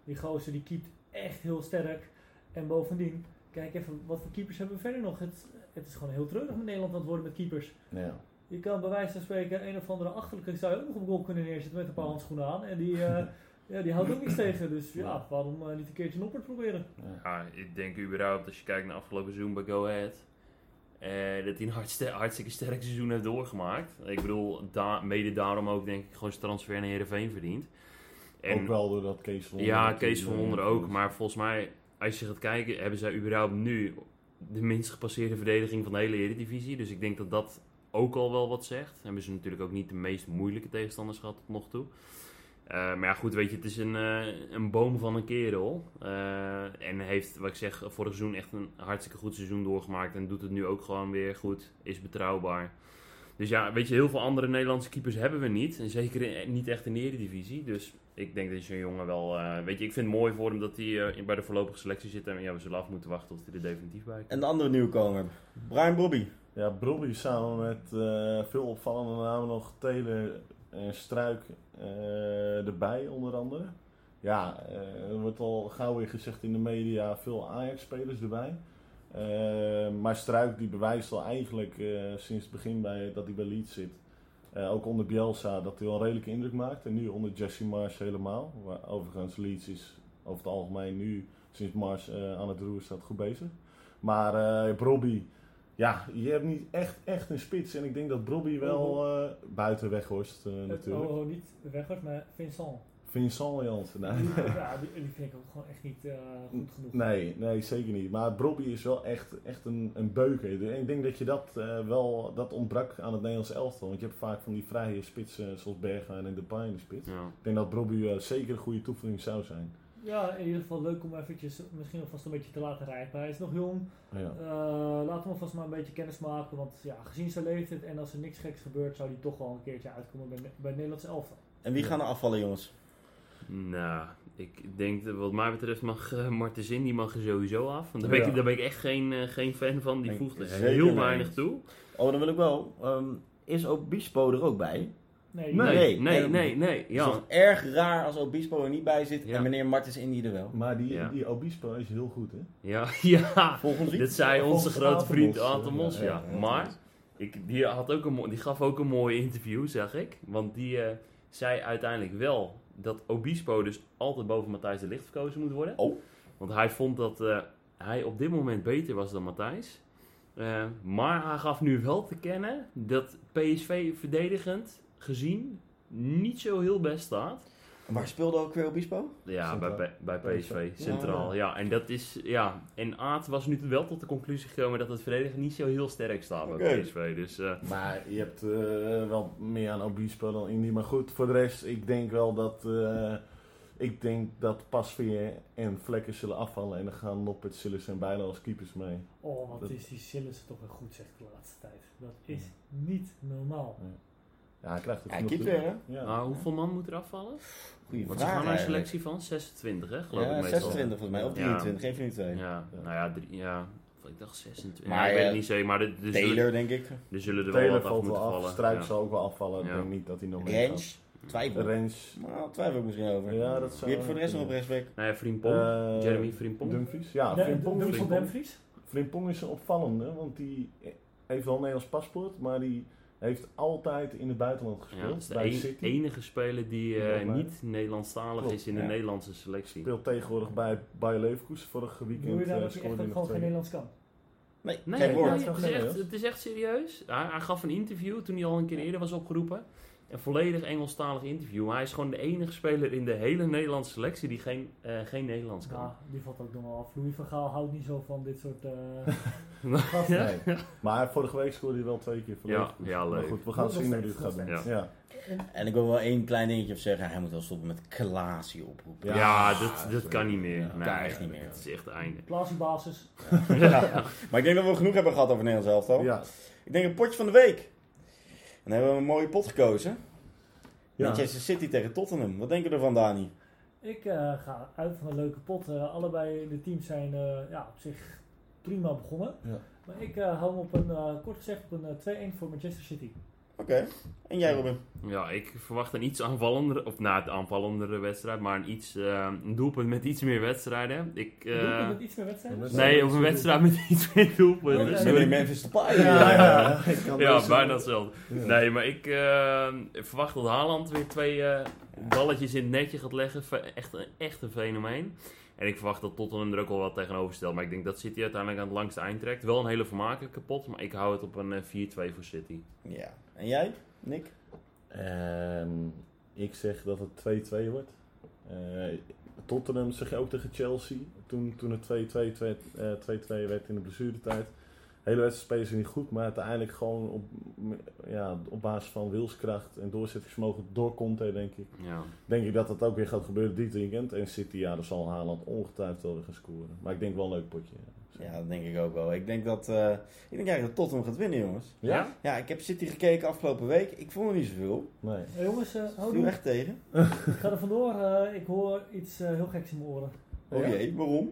die gozer die keept echt heel sterk. En bovendien, kijk even, wat voor keepers hebben we verder nog? Het, het is gewoon heel treurig met Nederland aan het worden met keepers. Ja. Je kan bij wijze van spreken een of andere achterlijke zou je ook nog op goal kunnen neerzetten met een paar handschoenen aan. En die, eh, ja, die houdt ook niks tegen. Dus ja, waarom eh, niet een keertje een oppert proberen? Ja. Ja, ik denk überhaupt als je kijkt naar afgelopen seizoen bij Go Ahead. Eh, dat hij een hartstikke sterk seizoen heeft doorgemaakt. Ik bedoel, da- mede daarom ook denk ik gewoon zijn transfer naar Heerenveen verdient. En ook wel doordat Kees van Wonderen ja, Kees van Wonderen ook. Maar volgens mij, als je gaat kijken, hebben zij überhaupt nu de minst gepasseerde verdediging van de hele Eredivisie. Dus ik denk dat dat ook al wel wat zegt. Hebben ze natuurlijk ook niet de meest moeilijke tegenstanders gehad tot nog toe. Eh, maar ja, goed, weet je, het is een, eh, een boom van een kerel. Eh, en heeft, wat ik zeg, vorig seizoen echt een hartstikke goed seizoen doorgemaakt. En doet het nu ook gewoon weer goed. Is betrouwbaar. Dus ja, weet je, heel veel andere Nederlandse keepers hebben we niet. En zeker in- niet echt in de Eredivisie. Dus ik denk dat zo'n jongen wel... eh, weet je, ik vind het mooi voor hem dat hij eh, in- bij de voorlopige selectie zit. En ja, we zullen af moeten wachten tot hij er definitief bij komt. En de andere nieuwkomer, Brian Bobby. Ja, Brobby samen met eh, veel opvallende namen nog Taylor en Struik eh, erbij onder andere. Ja, eh, er wordt al gauw weer gezegd in de media veel Ajax-spelers erbij. Eh, maar Struik die bewijst al eigenlijk eh, sinds het begin bij, dat hij bij Leeds zit. Eh, ook onder Bielsa dat hij een redelijke indruk maakt. En nu onder Jesse Mars helemaal. Overigens Leeds is over het algemeen nu sinds Mars eh, aan het roer staat goed bezig. Maar eh Brobby, ja, je hebt niet echt, echt een spits. En ik denk dat Brobby wel eh, buiten Weghorst eh, natuurlijk. Oh, niet Weghorst, maar Vincent. Vincent Jansen, nee. Die, ja, die, die vind ik ook gewoon echt niet eh, goed genoeg. Nee, nee, zeker niet. Maar Brobby is wel echt, echt een, een beuker. Ik denk dat je dat eh, wel, dat ontbrak aan het Nederlandse elftal. Want je hebt vaak van die vrije spitsen zoals Bergwijn en Depay in de spits. Ja. Ik denk dat Brobby eh, zeker een goede toevoeging zou zijn. Ja, in ieder geval leuk om eventjes misschien alvast een beetje te laten rijpen. Hij is nog jong. Ja. Eh, laten we alvast maar een beetje kennis maken. Want ja, gezien zijn leeftijd en als er niks geks gebeurt, zou hij toch wel een keertje uitkomen bij, bij het Nederlandse elftal. En wie gaan er afvallen, jongens? Nou, ik denk dat wat mij betreft mag uh, Marten Zin, die mag er sowieso af. Want daar ben, Ja. ik, daar ben ik echt geen, eh, geen fan van. Die ik voegt er heel weinig toe. Oh, dan wil ik wel. ehm, is Obispo er ook bij? Nee, Nee, Nee, nee, nee, nee, nee. Het is Ja. toch erg raar als Obispo er niet bij zit Ja. en meneer Martens Indy er wel. Maar die, Ja. die Obispo is heel goed, hè? Ja, ja. Volgende week. Dit zei onze Volgens grote vriend Anton Mos, ja, ja. ja, Maar ik, die, had ook een, die gaf ook een mooi interview, zag ik. Want die eh, zei uiteindelijk wel dat Obispo dus altijd boven Matthijs de Ligt verkozen moet worden. Oh. Want hij vond dat eh, hij op dit moment beter was dan Matthijs. Eh, maar hij gaf nu wel te kennen dat PSV verdedigend gezien niet zo heel best staat. Waar speelde ook weer Obispo? Ja, bij, Centraal. bij, bij PSV, Ja. centraal. Ja, en dat is, ja. En Aad was nu wel tot de conclusie gekomen dat het verdedigen niet zo heel sterk staat bij. PSV. Dus eh, Maar je hebt eh, wel meer aan Obispo dan Indy. Maar goed, voor de rest, ik denk wel dat... eh, ik denk dat Pasveer en Vlekken zullen afvallen. En dan gaan Noppert, Sillis en Bijlo als keepers mee. Oh, wat Dat- is die Sillis toch weer goed, zegt de laatste tijd. Dat is niet normaal. Ja, hij krijgt het Ja, weer, hè? Ja. maar hoeveel man moet er afvallen? Goeie Want ze vraag gaan naar een eigenlijk. selectie van 26, hè? Geloof ik Ja, meestal. 26 volgens mij. Of Ja. 23, geen van die twee. Ja, nou ja, drie, ja, ik dacht 26. Maar, ik weet het eh, niet zeker, maar er, zullen, Taylor, denk ik. er zullen er wel wat af valt moeten wel af. vallen. Struik ja. zal ook wel afvallen. Ik Ja. denk niet dat hij nog mee Range? Twijfel. Range. Nou, twijfel ik misschien over. Ja, dat zou... Wie heb je voor de rest nog op rechtsback? Nou ja, Frimpong, Eh, Jeremy Frimpong. Dumfries. Ja, De- Frimpong, de- de- Frimpong. Dumfries? Frimpong is een opvallende, want die heeft wel een Nederlands paspoort, maar die heeft altijd in het buitenland Ja, gespeeld. dat is de bij City. enige speler die eh, Ja, niet Nederlandstalig Klopt, is in de ja. Nederlandse selectie. Speelt tegenwoordig bij Bayer Leverkusen. Vorige Doe weekend je daar eh, dat echt scoorde ook hij gewoon geen. Nederlands kan? Nee, Nee, geen nee, woord. het, is echt, serieus? het is echt serieus. Hij, hij gaf een interview toen hij al een keer eerder was opgeroepen. Een volledig Engelstalig interview. Maar hij is gewoon de enige speler in de hele Nederlandse selectie die geen, eh, geen Nederlands kan. Ja, die valt ook nog wel af. Louis van Gaal houdt niet zo van dit soort eh gasten. Ja. Nee. Maar vorige week scoorde hij wel twee keer voor Ja, Leverkusen. ja, Maar leuk. goed, we gaan zien hoe dit gaat steeds. Ja. En- ik wil wel één klein dingetje op zeggen. Hij moet wel stoppen met Klaasie oproepen. Ja, Ja, dat, dat kan niet meer. Ja, nee, kan echt niet meer. Het is echt het einde. Klasiebasis. Ja. Maar ik denk dat we genoeg hebben gehad over Nederlands elftal. Ja. Ik denk een potje van de week. En dan hebben we een mooie pot gekozen. Ja. Manchester City tegen Tottenham. Wat denken we ervan, Dani? Ik eh, ga uit van een leuke pot. Eh, allebei de teams zijn eh, ja, op zich prima begonnen. Ja. Maar ik eh, hou hem op een, eh, kort gezegd, op een eh, 2-1 voor Manchester City. Oké. En jij, Robin? Ja, ik verwacht een iets aanvallendere, of nou, een aanvallendere wedstrijd, maar een, iets, eh, een doelpunt met iets meer wedstrijden. Ik, eh, Doe je met iets meer wedstrijden? nee, of een wedstrijd met iets meer doelpunten. Ja, Memphis Depay. Ja, ja, ja. Ik kan Ja, deze- bijna hetzelfde. Ja. Nee, maar ik eh, verwacht dat Haaland weer twee eh, balletjes in het netje gaat leggen. Echt, een- echt een fenomeen. En ik verwacht dat Tottenham er ook wel wat tegenover stelt. Maar ik denk dat City uiteindelijk aan het langste eind trekt. Wel een hele vermakelijke pot, maar ik hou het op een eh, 4-2 voor City. Ja. En jij, Nick? Ehm, ik zeg dat het 2-2 wordt. Eh, Tottenham zeg je ook tegen Chelsea. Toen, toen het 2-2 twee- eh, 2-2 werd in de blessuretijd. De hele wedstrijd spelen ze niet goed, maar uiteindelijk gewoon op, ja, op basis van wilskracht en doorzettingsvermogen door Conte, denk ik. Ja. Denk ik dat dat ook weer gaat gebeuren dit weekend. En City, ja, daar zal Haaland ongetwijfeld wel weer gaan scoren. Maar ik denk wel een leuk potje. Ja, dat denk ik ook wel. Ik denk dat, eh, ik denk eigenlijk dat Tottenham gaat winnen, jongens. Ja? Ja, ik heb City gekeken afgelopen week. Ik vond er niet zoveel. Nee. Eh, jongens, eh Ik hou echt tegen. Ik ga er vandoor. eh, ik hoor iets eh, heel geks in mijn oren. Oh jee, waarom?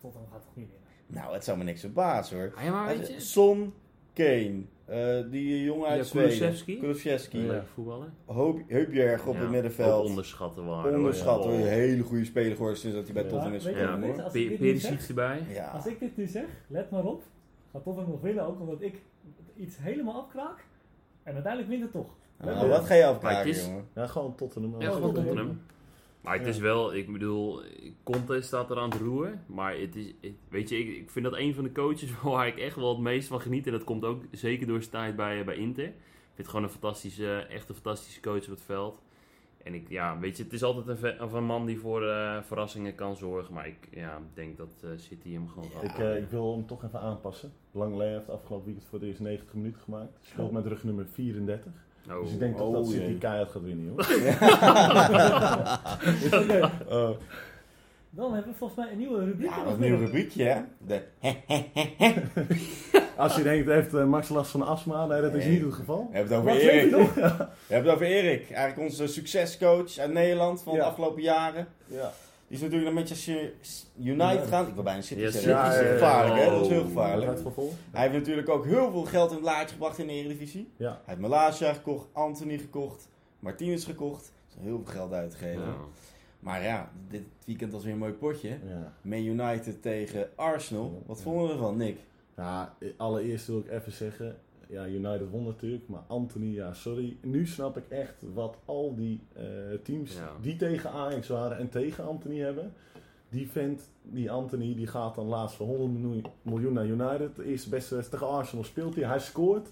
Tottenham gaat toch niet winnen? Nou, het zou me niks verbazen hoor. Ah, ja, maar weet je... Son, Kane, eh, die jongen uit Ja, Zweden. Kulusevski. Ja. voetballen. Hoop- Heupjerg op Ja, het middenveld. onderschatten waren. Onderschat hoor. Oh. Een hele goede speler geworden sinds dat hij bij Ja. Tottenham is gekomen nu Perisic zeg- erbij. Ja. Als ik dit nu zeg, let maar op. Gaat Tottenham nog winnen, ook omdat ik iets helemaal afkraak. En uiteindelijk wint het toch. Nou, wat ga je afkraken, jongen? Ja, gewoon Tottenham. Ja, gewoon Tottenham. Maar het Ja. is wel, ik bedoel, Conte staat er aan het roeren. Maar het is, het- weet je, ik, ik vind dat een van de coaches waar ik echt wel het meest van geniet. En dat komt ook zeker door zijn tijd bij, bij Inter. Ik vind het gewoon een fantastische, echt een fantastische coach op het veld. En ik, ja, weet je, het is altijd een, een man die voor eh, verrassingen kan zorgen. Maar ik ja, denk dat eh, City hem gewoon gaat. Ik, eh, ik wil hem toch even aanpassen. Langley heeft afgelopen weekend voor het eerst 90 minuten gemaakt. Speelt met rug nummer 34. Oh. Dus ik denk toch Oh, dat City keihard gaat winnen, joh. Oké, Oh. dan hebben we volgens mij een nieuwe rubriek. Ja, of een nieuw rubriekje hè. De Als je denkt, heeft eh, Max last van astma? Nee, dat is Nee. niet het geval. We hebben het over Erik. nog? We hebben het over Erik. Eigenlijk onze succescoach uit Nederland van de afgelopen jaren. Ja. Die is natuurlijk naar Manchester United Ja. gegaan. Ik wil bijna City Yes, zeggen. ja, gevaarlijk hè. Dat is heel Oh. gevaarlijk. Gaat? Hij heeft natuurlijk ook heel veel geld in het laadje gebracht in de Eredivisie. Ja. Hij heeft Malasia gekocht, Anthony gekocht, Martinez gekocht. Is heel veel geld uitgegeven. Ja. Maar ja, dit weekend was weer een mooi potje. Ja. Man United tegen Arsenal. Wat vonden we ervan, Nick? Ja, allereerst wil ik even zeggen, ja, United won natuurlijk, maar Anthony, ja, sorry. Nu snap ik echt wat al die eh, teams Ja. die tegen Ajax waren en tegen Anthony hebben. Die vent, die Anthony, die gaat dan laatst voor 100 miljoen, naar United. De eerste beste wedstrijd tegen Arsenal speelt hij, hij scoort.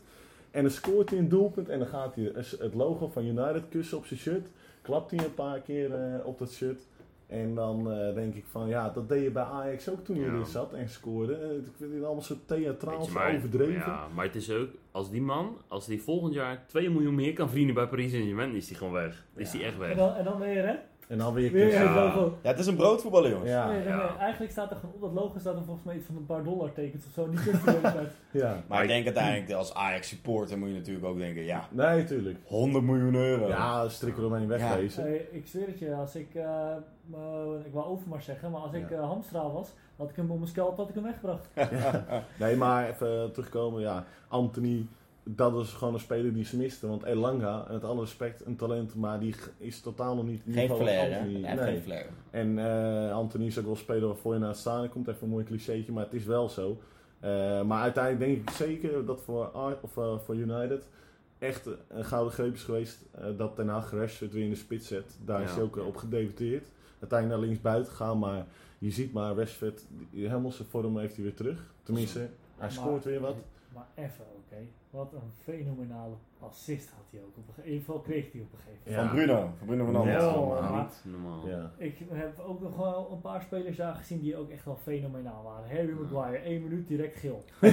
En dan scoort hij een doelpunt en dan gaat hij het logo van United kussen op zijn shirt. Klapt hij een paar keer eh, op dat shirt. En dan eh, denk ik van, ja, dat deed je bij Ajax ook toen je Ja. erin zat en scoorde. Eh, Ik vind het allemaal zo theatraal, zo overdreven. Ja, maar het is ook, als die man, als die volgend jaar 2 miljoen meer kan verdienen bij Paris Saint-Germain, is die gewoon weg. Is die echt En weg. dan, en dan weer, hè? En dan weer Weer Ja. Ja, het is een broodvoetballer, jongens. Ja, Nee, nee. Eigenlijk staat er gewoon op dat logo staat er volgens mij iets van een paar dollartekens of zo. Tijd. ja. Maar ik denk uiteindelijk, als Ajax supporter moet je natuurlijk ook denken, ja, Nee, tuurlijk. 100 miljoen euro. Ja, strik eromheen wegwezen. Hey, ik zweer het je, als ik, eh, eh, ik wou Overmars zeggen, maar als ik Ja. eh, hamstraal was, had ik hem om mijn scalp had ik hem weggebracht. Nee, maar even terugkomen. Ja, Anthony, dat is gewoon een speler die ze misten. Want Elanga, met alle respect, een talent, maar die is totaal nog niet Geen flair? Anthony. Nee. geen flair. En eh, Anthony is ook wel een speler waarvoor je naar het staan komt. Even een mooi clichétje, maar het is wel zo. Eh, maar uiteindelijk denk ik zeker dat voor, Ar- of, eh, voor United echt een gouden greep is geweest eh, dat Ten Hag Rashford weer in de spits zet. Daar is hij ook eh, op gedebuteerd. Uiteindelijk naar links buiten gegaan, maar je ziet maar Rashford, die- helemaal zijn vorm heeft hij weer terug. Tenminste, hij Maar- scoort weer wat. Maar even, oké. Wat een fenomenale assist had hij ook. Op een ge- in ieder geval kreeg hij op een gegeven moment. Ja. Van Bruno, van Bruno van Ja, Anders. Maar- niet normaal. Ja. Ik heb ook nog wel een paar spelers daar gezien die ook echt wel fenomenaal waren. Harry Maguire, één minuut direct geel.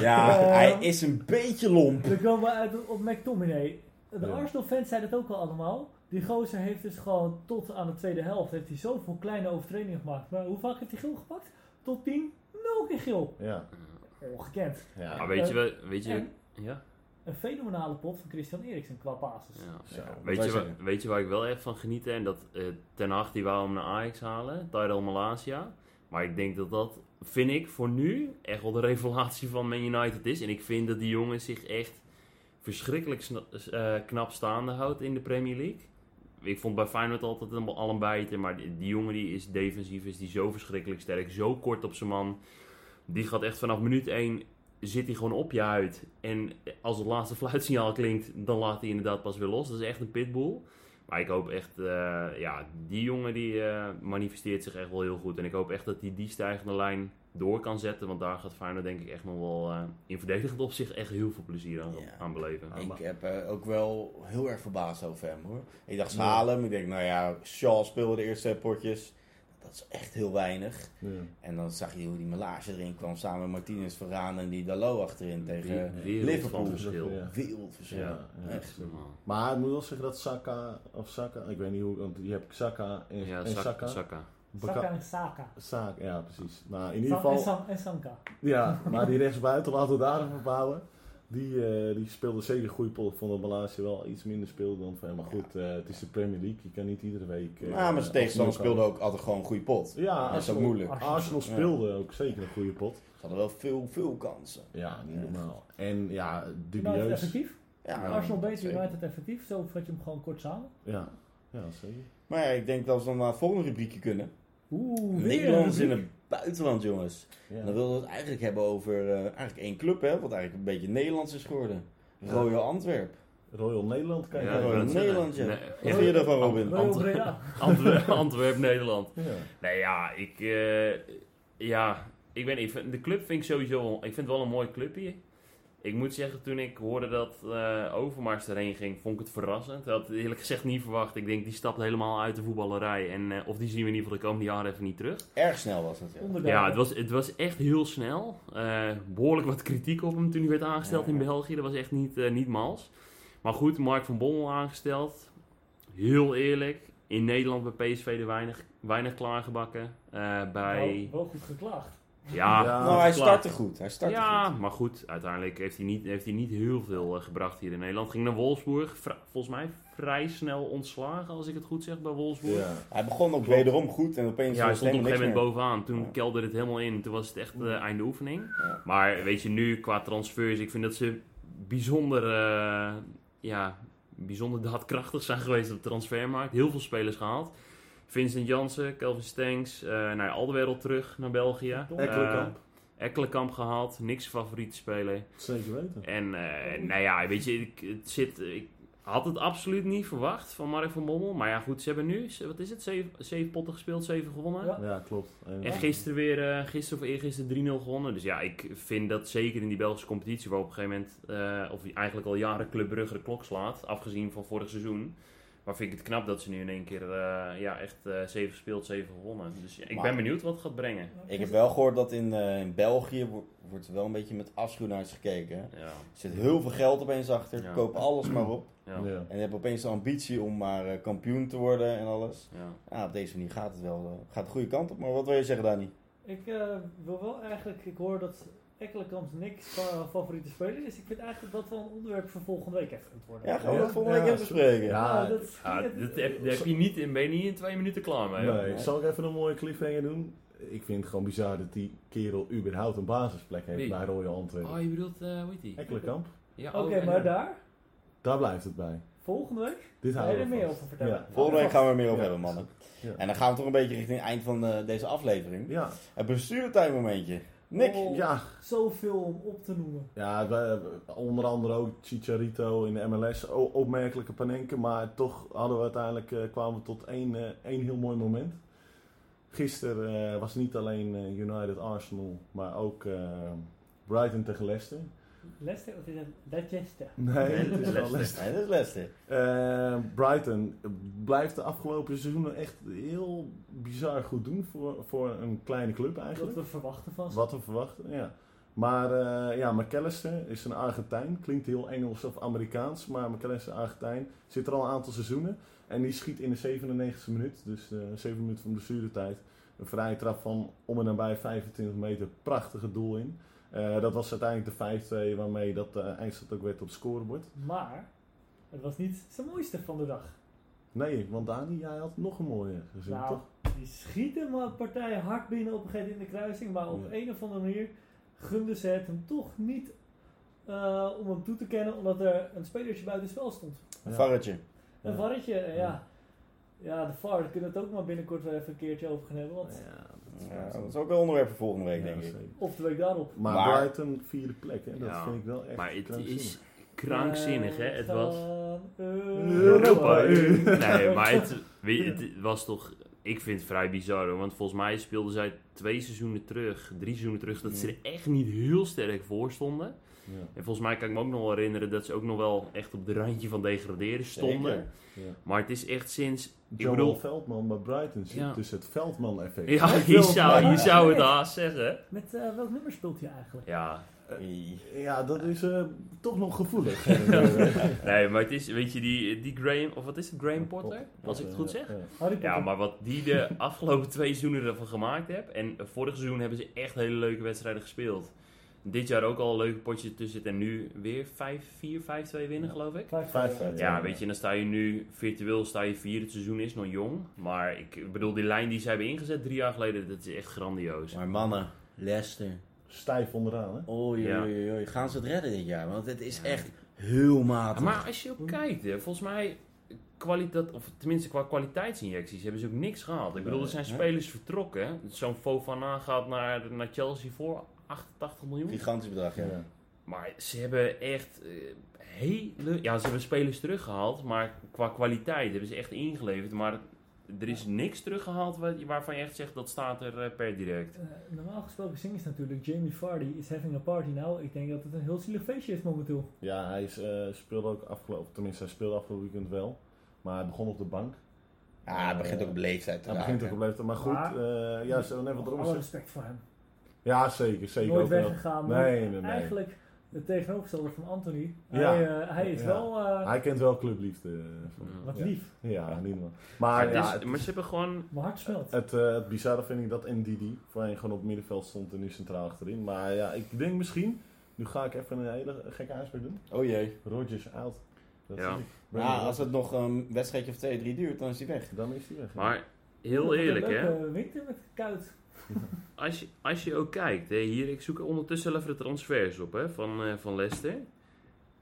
Ja, hij is een beetje lomp. Dan komen we uit op McTominay. De Ja. Arsenal-fans zeiden het ook al allemaal. Die gozer heeft dus gewoon tot aan de tweede helft heeft hij zoveel kleine overtredingen gemaakt. Maar hoe vaak heeft hij geel gepakt? Tot 10? Nul keer geel. Ja. Ongekend. Ja. Maar weet je, wel- weet je, En- ja? Een fenomenale pot van Christian Eriksen qua basis. ja. Zo. Weet, wij je, zeggen. weet je waar ik wel echt van geniet? En dat eh, Ten Hag die wou hem naar Ajax halen, Tyrell Malasia. Maar ik denk dat dat, vind ik, voor nu echt wel de revelatie van Man United is. En ik vind dat die jongen zich echt verschrikkelijk sna- eh, knap staande houdt in de Premier League. Ik vond bij Feyenoord altijd een- al een maar die, die jongen die is defensief, is die zo verschrikkelijk sterk, zo kort op zijn man. Die gaat echt vanaf minuut 1 zit hij gewoon op je huid. En als het laatste fluitsignaal klinkt, dan laat hij inderdaad pas weer los. Dat is echt een pitbull. Maar ik hoop echt, eh, ja, die jongen die eh, manifesteert zich echt wel heel goed. En ik hoop echt dat hij die stijgende lijn door kan zetten. Want daar gaat Feyenoord denk ik echt nog wel eh, in verdedigend opzicht echt heel veel plezier aan, Ja. aan beleven. Ik heb eh, ook wel heel erg verbaasd over hem hoor. Ik dacht, ze Ja. halen hem. Ik denk, nou ja, Shaw speelde de eerste potjes. Dat is echt heel weinig. Ja. En dan zag je hoe die Melage erin kwam samen met Martinez Varaan en die Dalot achterin tegen We- wereld Liverpool. van verschil. Ja. Wereldverschil. Ja, ja, echt. zeker. Maar ik moet wel zeggen dat Saka, of Saka, ik weet niet hoe, want je hebt Saka en, Ja, en Saka. Saka. En Saka. Saka, ja precies. Nou, in ieder geval, en Sanka. ja, maar die rechtsbuiten, laten we daar even op houden. Die, eh, die speelde zeker een goede pot. Ik vond dat Malasia wel iets minder speelde dan van hem. Maar goed, eh, het is de Premier League. Je kan niet iedere week... eh, Ja, maar zijn tegenstander speelde ook altijd gewoon een goede pot. Ja, dat is ook moeilijk. Arsenal speelde ook zeker een goede pot. Ze hadden wel veel, veel kansen. Ja, niet normaal. En ja, dubieus. effectief. Ja, Arsenal beter. United effectief. Zo vat je hem gewoon kort samen. Ja, ja zeker. Maar ja, ik denk dat we dan naar het volgende rubriekje kunnen. Oeh, weer Nederlands een in rubriek. Het buitenland, jongens. Ja. En dan wilden we het eigenlijk hebben over eh, eigenlijk één club, hè, wat eigenlijk een beetje Nederlands is geworden. Ja. Royal Antwerp. Royal Nederland, kijk. Ja, Ja, Royal Nederland, ja. Nee, Wat vind je daarvan, Robin? Antwerp, Antwerp, Nederland. ja. Nee, ja, ik, eh, ja, ik weet niet, de club vind ik sowieso, ik vind het wel een mooi clubje. Ik moet zeggen, toen ik hoorde dat eh Overmars erheen ging, vond ik het verrassend. Ik had eerlijk gezegd niet verwacht. Ik denk, die stapt helemaal uit de voetballerij. En, eh, of die zien we in ieder geval de komende jaren even niet terug. Erg snel was het, ja. Ja, het was, het was echt heel snel. Eh, behoorlijk wat kritiek op hem toen hij werd aangesteld Ja. in België. Dat was echt niet, eh, niet mals. Maar goed, Mark van Bommel aangesteld. Heel eerlijk. In Nederland bij PSV er weinig, weinig klaargebakken. Eh, bij... Wel, wel goed geklaagd. Ja, Ja, nou, hij startte goed. Hij startte ja, goed. maar goed, uiteindelijk heeft hij niet, heeft hij niet heel veel eh, gebracht hier in Nederland. Ging naar Wolfsburg, volgens mij vrij snel ontslagen, als ik het goed zeg, bij Wolfsburg. Ja. Hij begon ook wederom goed en opeens Ja, hij was stond op een gegeven moment bovenaan. Toen Ja. kelderde het helemaal in. Toen was het echt de einde oefening. Ja. Maar weet je, nu qua transfers, ik vind dat ze bijzonder, eh, ja, bijzonder daadkrachtig zijn geweest op de transfermarkt. Heel veel spelers gehaald. Vincent Jansen, Kelvin Stengs, eh nou ja, al de wereld terug naar België. Ekkelenkamp. Eh, Ekkelenkamp gehaald, niks favoriete speler. Zeker weten. En eh, nou ja, weet je, ik, het zit, ik had het absoluut niet verwacht van Mark van Bommel. Maar ja, goed, ze hebben nu, wat is het, zeven, zeven potten gespeeld, zeven gewonnen. Ja. Ja, klopt. En, En gisteren weer, eh, gisteren of eergisteren 3-0 gewonnen. Dus ja, ik vind dat zeker in die Belgische competitie, waar op een gegeven moment, eh, of eigenlijk al jaren Club Brugge de klok slaat, afgezien van vorig seizoen. Maar vind ik het knap dat ze nu in één keer eh, ja, echt eh 7 gespeeld, 7 gewonnen. Dus ja, ik Maar- ben benieuwd wat het gaat brengen. Ik heb wel gehoord dat in, eh, in België wo- wordt wel een beetje met afschuw naar ze gekeken. Ja, Er zit heel veel geld opeens achter. Ja. Koop alles maar op. ja. En je hebt opeens de ambitie om maar kampioen te worden en alles. Ja, op deze manier gaat het wel. gaat de goede kant op. Maar wat wil je zeggen, Dani? Ik eh, wil wel eigenlijk, ik hoor dat Ekkelenkamp niks fa- favoriete speler is. Ik vind eigenlijk dat dat wel een onderwerp voor volgende week even moet worden. Ja, gaan we dat volgende week Ja, even bespreken? Ja, Ja, dat, Ja, dat heb, je niet, in- ben je niet in twee minuten klaar mee. Nee, zal ik even een mooie cliffhanger doen? Ik vind het gewoon bizar dat die kerel überhaupt een basisplek heeft Wie? bij Royal Antwerpen. Oh, je bedoelt, eh hoe heet die? Ekkelenkamp, Ja, Oké, oh, maar en- daar, daar blijft het bij. volgende week, Dit ga je houden er we meer vast. over vertellen. Ja. Volgende week gaan we er meer over Ja. hebben, mannen. Ja. En dan gaan we toch een beetje richting het eind van eh, deze aflevering. Ja, Het bestuurtijdmomentje. Nick. Oh, ja, Zoveel om op te noemen. ja onder andere ook Chicharito in de MLS. Opmerkelijke Panenke, maar toch hadden we uiteindelijk, eh, kwamen we tot één, eh, één heel mooi moment. Gisteren eh, was niet alleen United Arsenal, maar ook Brighton tegen Leicester. Leicester of is het Leicester? Nee, het is wel Leicester. Nee, dat is Leicester. Eh, Brighton blijft de afgelopen seizoenen echt heel bizar goed doen voor, voor een kleine club Wat eigenlijk. we verwachten van ze. Wat we verwachten, ja. Maar uh, ja, McAllister is een Argentijn. Klinkt heel Engels of Amerikaans, maar McAllister Argentijn. Zit er al een aantal seizoenen. En die schiet in de 97e minuut, dus uh, 7 minuten van blessuretijd. Een vrije trap van om en nabij 25 meter. Prachtige doel in. Uh, dat was uiteindelijk de 5-2 waarmee dat uh, eindstand ook werd op het scorebord. Maar het was niet zijn mooiste van de dag. Nee, want Dani, jij had nog een mooie gezien, nou, toch? Die schieten maar partijen hard binnen op een gegeven moment in de kruising. Maar op ja. een of andere manier gunde ze het hem toch niet uh, om hem toe te kennen. Omdat er een spelertje buiten het spel stond. Een ja. varretje. Een varretje, ja. ja. Ja, de VAR, daar kunnen we het ook maar binnenkort weer even een keertje over gaan hebben. Want ja, ja, dat is ook een onderwerp voor volgende week, denk ik. Of de week daarop. Maar, Maar- Brighton vierde plek, hè? dat Ja, vind ik wel echt Maar het krankzinnig. is krankzinnig, hè? Het was... Europa. Nee, maar het, was toch... Ik vind het vrij bizar hoor, want volgens mij speelden zij twee seizoenen terug, drie seizoenen terug, dat ze er echt niet heel sterk voor stonden. Ja. En volgens mij kan ik me ook nog wel herinneren dat ze ook nog wel echt op de randje van degraderen stonden. Ja. Maar het is echt sinds... Ik Joel bedoel... Veldman bij Brighton zit Ja. dus het Veldman-effect. Ja, je zou, je zou het haast zeggen. Met eh, welk nummer speelt hij eigenlijk? Ja, Ja, dat is eh, toch nog gevoelig. nee, maar het is, weet je, die, die Graham, of wat is het, Graham Potter? Als ik het goed zeg? Ja, maar wat die de afgelopen twee seizoenen ervan gemaakt heeft. En vorig seizoen hebben ze echt hele leuke wedstrijden gespeeld. Dit jaar ook al een leuke potje tussen zitten. En nu weer 5-4, 5-2 winnen, geloof ik. Vijf, Vijf, eh, vijf, Ja, weet je, dan sta je nu virtueel sta je vier. Het seizoen is nog jong. Maar ik bedoel, die lijn die ze hebben ingezet drie jaar geleden, dat is echt grandioos. Maar mannen, Leicester. Stijf onderaan, hè? Oei, Ja. oei, oei, oei. Gaan ze het redden dit jaar? Want het is Ja. echt heel matig. Maar als je ook kijkt, hè, volgens mij, kwaliteit, of tenminste qua kwaliteitsinjecties, hebben ze ook niks gehaald. Ik bedoel, er zijn spelers vertrokken. Zo'n Fofana gaat naar, naar Chelsea voor 88 miljoen. Gigantisch bedrag, ja. Ja. Maar ze hebben echt eh, hele... Ja, ze hebben spelers teruggehaald, maar qua kwaliteit hebben ze echt ingeleverd. Maar er is niks teruggehaald waarvan je echt zegt dat staat er eh, per direct. eh, normaal gesproken zingen ze natuurlijk Jamie Vardy is having a party now. Ik denk dat het een heel zielig feestje is momenteel. Ja, hij is, eh, speelde ook afgelopen, tenminste hij speelde afgelopen weekend wel. Maar hij begon op de bank. Ja, het begint ook op leeftijd te Hij raken. begint ook op leeftijd, maar goed. Maar- eh, ja, zo net wat Alle respect voor hem. Ja, zeker, zeker. Nooit weggegaan. Nee, nee, nee. Eigenlijk het tegenovergestelde van Anthony. Ja. Hij, eh, hij is Ja. wel eh, Hij kent wel clubliefde. eh, van- wat ja. lief. Ja, niet meer. Maar, ja, is, het, maar ze hebben gewoon... Mijn hart smelt. het, eh, het bizarre vind ik dat Ndidi voorheen gewoon op het middenveld stond en nu centraal achterin. Maar ja, ik denk misschien, nu ga ik even een hele gekke uitspraak doen. Oh jee. Rodgers out. Dat Ja. Nou, als het nog een wedstrijdje of twee, drie duurt, dan is hij weg. Dan is hij weg. Maar heel eerlijk, hè. winter met kuit. Als je, als je ook kijkt, hè, hier, ik zoek ondertussen even de transfers op hè, van, eh, van Leicester.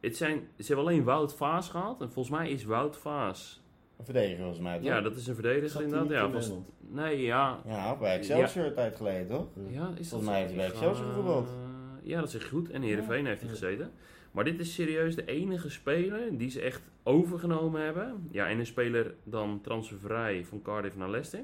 Het zijn, ze hebben alleen Wout Vaas gehad. En volgens mij is Wout Vaas... Een verdediger volgens mij, toch? Ja, dat is een verdediger Zat inderdaad. Ja, in nee, ja. Ja, bij Excelsior een tijd geleden, toch? ja is dat Volgens mij heeft hij bij Excelsior gevoetbald. Ja, dat is goed. En Heerenveen heeft hij Ja. gezeten. Maar dit is serieus de enige speler die ze echt overgenomen hebben. Ja, en een speler dan transfervrij van Cardiff naar Leicester.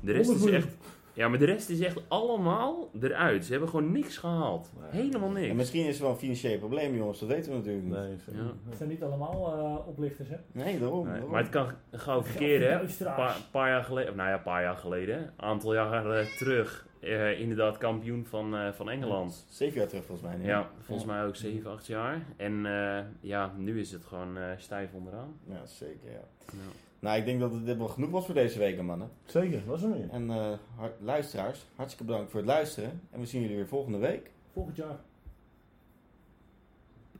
De rest 100 is echt... Ja, maar de rest is echt allemaal eruit. Ze hebben gewoon niks gehaald. Nee. Helemaal En niks. misschien is er wel een financieel probleem, jongens. Dat weten we natuurlijk niet. Nee, Ja. Het zijn niet allemaal eh, oplichters, hè? Nee, daarom. Nee, daarom. maar het kan gauw verkeren, hè? Een paar, jaar geleden, of nou ja, een paar jaar geleden, een aantal jaar eh, terug, eh, inderdaad kampioen van, eh, van Engeland. Zeven jaar terug volgens mij. nee? Ja, volgens mij ook 7, 8 jaar. En eh, ja, nu is het gewoon eh, stijf onderaan. Ja, zeker, ja. Ja. Nou, ik denk dat het dit wel genoeg was voor deze week, mannen. Zeker, was er meer. En eh, luisteraars, hartstikke bedankt voor het luisteren. En we zien jullie weer volgende week. Volgend jaar.